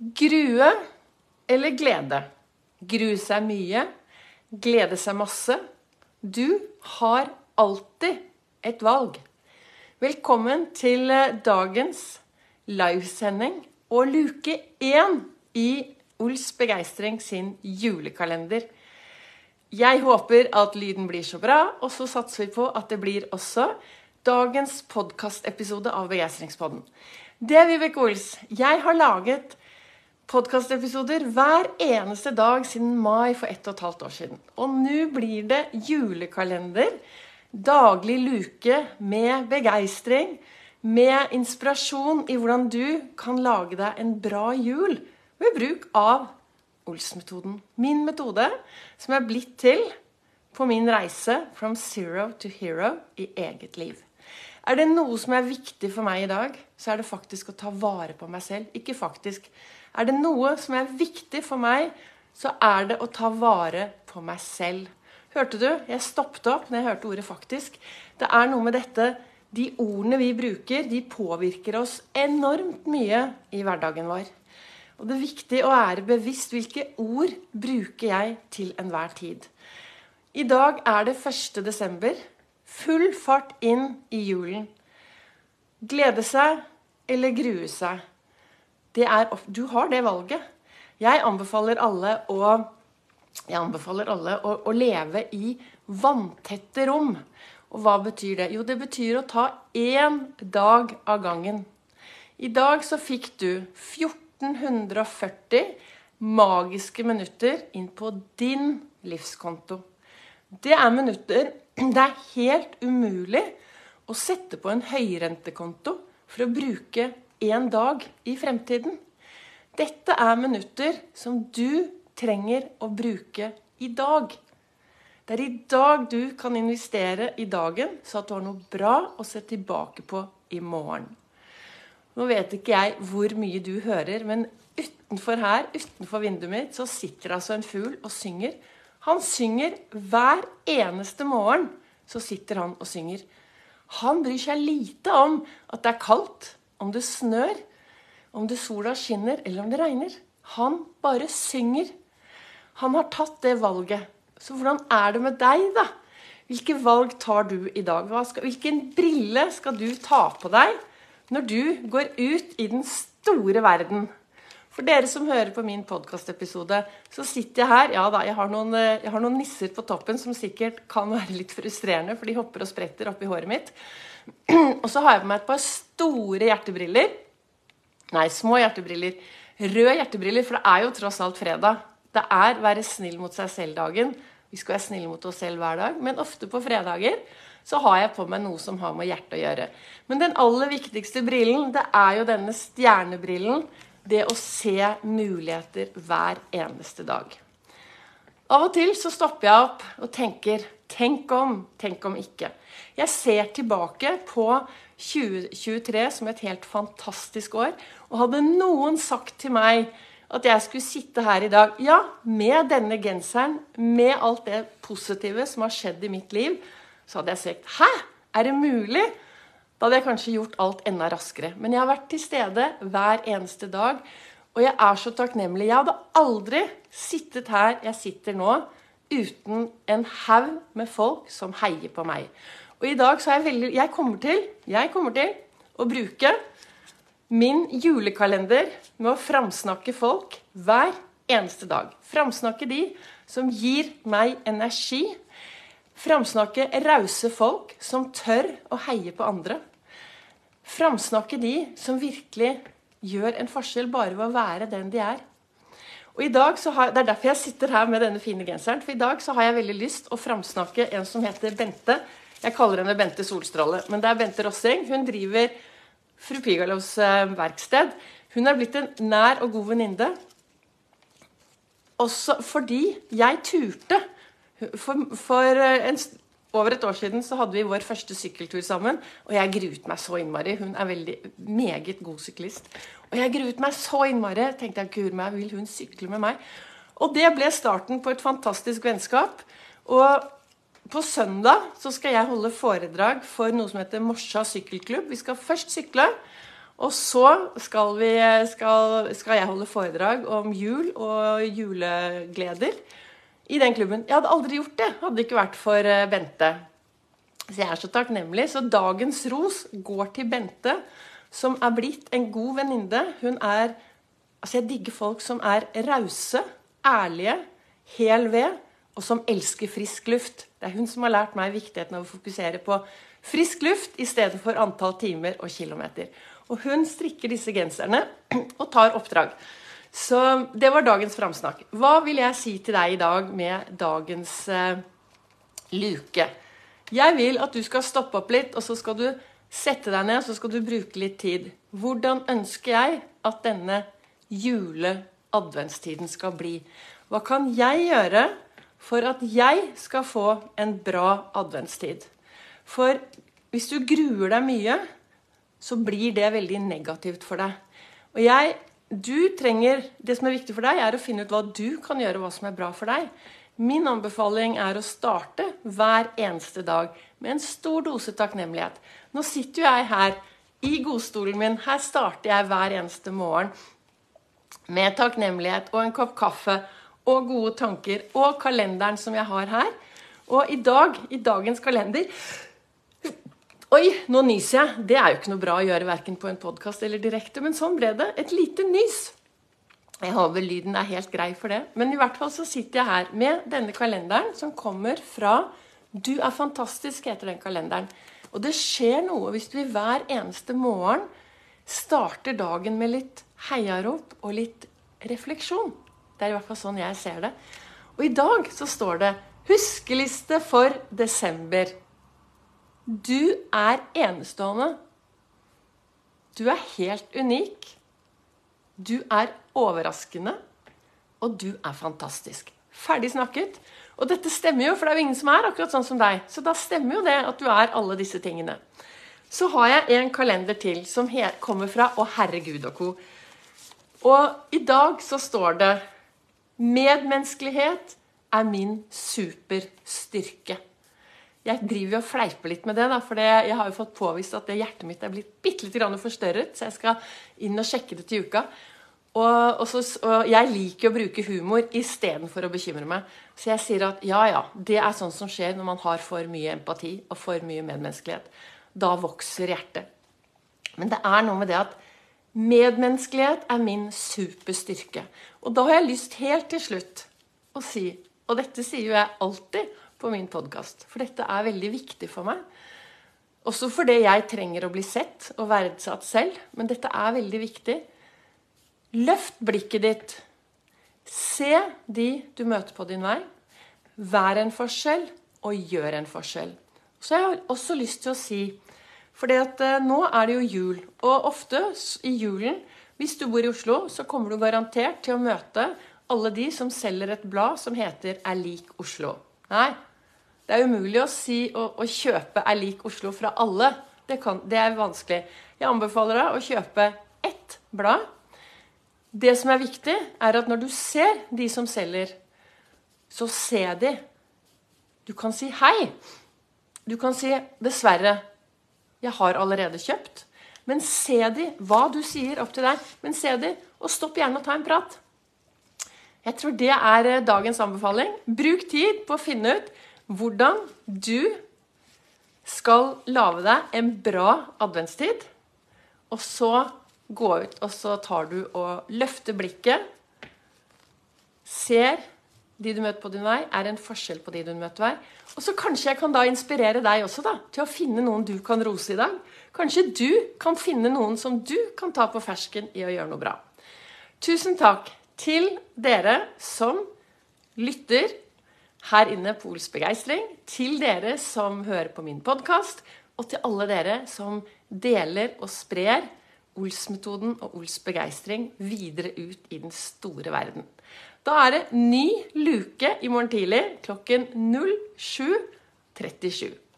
Grue eller glede? Grue seg mye, glede seg masse. Du har alltid et valg. Velkommen til eh, dagens livesending og luke én i Ols Begeistring sin julekalender. Jeg håper at lyden blir så bra, og så satser vi på at det blir også dagens podkastepisode av Begeistringspodden. Det er Vibeke Ols. Jeg har laget podkastepisoder hver eneste dag siden mai for ett og et halvt år siden. Og nå blir det julekalender. Daglig luke med begeistring, med inspirasjon i hvordan du kan lage deg en bra jul ved bruk av Ols-metoden. Min metode som er blitt til på min reise from zero to hero i eget liv. Er det noe som er viktig for meg i dag, så er det faktisk å ta vare på meg selv. Ikke faktisk. Er det noe som er viktig for meg, så er det å ta vare på meg selv. Hørte du? Jeg stoppet opp når jeg hørte ordet 'faktisk'. Det er noe med dette De ordene vi bruker, de påvirker oss enormt mye i hverdagen vår. Og det er viktig å være bevisst hvilke ord bruker jeg til enhver tid. I dag er det 1. desember. Full fart inn i julen. Glede seg eller grue seg. Er, du har det valget. Jeg anbefaler alle å, anbefaler alle å, å leve i vanntette rom. Og hva betyr det? Jo, det betyr å ta én dag av gangen. I dag så fikk du 1440 magiske minutter inn på din livskonto. Det er minutter det er helt umulig å sette på en høyrentekonto for å bruke én dag i fremtiden. Dette er minutter som du trenger å bruke i dag. Det er i dag du kan investere i dagen, så at du har noe bra å se tilbake på i morgen. Nå vet ikke jeg hvor mye du hører, men utenfor her, utenfor vinduet mitt, så sitter altså en fugl og synger. Han synger hver eneste morgen. Så sitter han og synger. Han bryr seg lite om at det er kaldt, om det snør, om det sola skinner eller om det regner. Han bare synger. Han har tatt det valget. Så hvordan er det med deg, da? Hvilke valg tar du i dag? Skal, hvilken brille skal du ta på deg når du går ut i den store verden? For dere som hører på min podkastepisode, så sitter jeg her. Ja da, jeg har, noen, eh, jeg har, noen, nisser på toppen som sikkert kan være litt frustrerende, for de hopper og spretter oppi håret mitt. Og så har jeg på meg et par store hjertebriller. Nei, små hjertebriller. Røde hjertebriller, for det er jo tross alt fredag. Det er være snill mot seg selv-dagen. Vi skal være snille mot oss selv hver dag, men ofte på fredager så har jeg på meg noe som har med hjertet å gjøre. Men den aller viktigste brillen, det er jo denne stjernebrillen det å se muligheter hver eneste dag. Av og til så stopper jeg opp og tenker Tenk om, tenk om ikke. Jeg ser tilbake på 2023 som et helt fantastisk år. Og hadde noen sagt til meg at jeg skulle sitte her i dag ja, med denne genseren, med alt det positive som har skjedd i mitt liv, så hadde jeg sagt Hæ? Er det mulig? Da hadde jeg kanskje gjort alt enda raskere. Men jeg har vært til stede hver eneste dag. Og jeg er så takknemlig. Jeg hadde aldri sittet her jeg sitter nå, uten en haug med folk som heier på meg. Og i dag så er jeg veldig Jeg kommer til, jeg kommer til å bruke min julekalender med å framsnakke folk hver eneste dag. Framsnakke de som gir meg energi. Framsnakke rause folk som tør å heie på andre. Framsnakke de som virkelig gjør en forskjell bare ved å være den de er. Og i dag så har, Det er derfor jeg sitter her med denne fine genseren. For i dag så har jeg veldig lyst å framsnakke en som heter Bente. Jeg kaller henne Bente Solstråle, men det er Bente Rosseng. Hun driver Fru Pigalovs eh, verksted. Hun er blitt en nær og god venninne. Også fordi jeg turte. For, for eh, en, over et år siden så hadde vi vår første sykkeltur sammen, og jeg gruet meg så innmari. Hun er veldig meget god syklist. Og jeg gruet meg så innmari. Tenkte jeg, kur meg, vil hun sykle med meg? Og det ble starten på et fantastisk vennskap. Og på søndag så skal jeg holde foredrag for noe som heter Morsa sykkelklubb. Vi skal først sykle, Og så skal, vi, skal, skal jeg holde foredrag om jul og julegleder i den klubben. Jeg hadde aldri gjort det, hadde det ikke vært for eh, Bente. Så jeg er så takknemlig. Så dagens ros går til Bente, som er blitt en god venninne. Hun er Altså, jeg digger folk som er rause, ærlige, hel ved, og som elsker frisk luft. Det er hun som har lært meg viktigheten av å fokusere på frisk luft i stedet for antall timer og kilometer. Og hun strikker disse genserne og tar oppdrag. Så det var dagens framsnakk. Hva vil jeg si til deg i dag med dagens eh, luke? Jeg vil at du skal stoppe opp litt, og så skal du sette deg ned og så skal du bruke litt tid. Hvordan ønsker jeg at denne jule-adventstiden skal bli? Hva kan jeg gjøre for at jeg skal få en bra adventstid? For hvis du gruer deg mye, så blir det veldig negativt for deg. Og jeg du trenger, Det som er viktig for deg, er å finne ut hva du kan gjøre, hva som er bra for deg. Min anbefaling er å starte hver eneste dag med en stor dose takknemlighet. Nå sitter jo jeg her i godstolen min. Her starter jeg hver eneste morgen med takknemlighet og en kopp kaffe og gode tanker og kalenderen som jeg har her. Og i dag, i dagens kalender Oi, nå nyser jeg. Det er jo ikke noe bra å gjøre verken på en podkast eller direkte, men sånn ble det. Et lite nys. Jeg håper lyden er helt grei for det. Men i hvert fall så sitter jeg her med denne kalenderen som kommer fra Du er fantastisk, heter den kalenderen. Og det skjer noe hvis vi hver eneste morgen starter dagen med litt heiarop og litt refleksjon. Det er i hvert fall sånn jeg ser det. Og i dag så står det 'Huskeliste for desember'. Du er enestående. Du er helt unik. Du er overraskende. Og du er fantastisk. Ferdig snakket. Og dette stemmer jo, for det er jo ingen som er akkurat sånn som deg. Så da stemmer jo det at du er alle disse tingene. Så har jeg en kalender til som kommer fra Å herregud og co. Og i dag så står det Medmenneskelighet er min superstyrke. Jeg driver jo og fleiper litt med det, da, for jeg har jo fått påvist at det hjertet mitt er blitt bitte litt forstørret. Så jeg skal inn og sjekke det til uka. Og, og, så, og jeg liker å bruke humor istedenfor å bekymre meg. Så jeg sier at ja, ja, det er sånn som skjer når man har for mye empati og for mye medmenneskelighet. Da vokser hjertet. Men det er noe med det at medmenneskelighet er min superstyrke. Og da har jeg lyst helt til slutt å si, og dette sier jo jeg alltid på min podkast. For dette er veldig viktig for meg. Også fordi jeg trenger å bli sett og verdsatt selv. Men dette er veldig viktig. Løft blikket ditt. Se de du møter på din vei. Vær en forskjell, og gjør en forskjell. Så jeg har også lyst til å si For at nå er det jo jul. Og ofte i julen, hvis du bor i Oslo, så kommer du garantert til å møte alle de som selger et blad som heter Er lik Oslo. Nei, det er umulig å si å, å kjøpe er lik Oslo fra alle. Det, kan, det er vanskelig. Jeg anbefaler deg å kjøpe ett blad. Det som er viktig, er at når du ser de som selger, så se de. Du kan si hei. Du kan si 'dessverre, jeg har allerede kjøpt'. Men se de, hva du sier opp til deg. Men se de, og stopp gjerne og ta en prat. Jeg tror det er eh, dagens anbefaling. Bruk tid på å finne ut hvordan du skal lage deg en bra adventstid. Og så gå ut, og så tar du og løfter blikket. Ser de du møter på din vei, er en forskjell på de du møter vei. Og så kanskje jeg kan da inspirere deg også da, til å finne noen du kan rose i dag. Kanskje du kan finne noen som du kan ta på fersken i å gjøre noe bra. Tusen takk til dere som lytter her inne på Ols begeistring, til dere som hører på min podkast, og til alle dere som deler og sprer Ols-metoden og Ols begeistring videre ut i den store verden. Da er det ny luke i morgen tidlig klokken 07.37.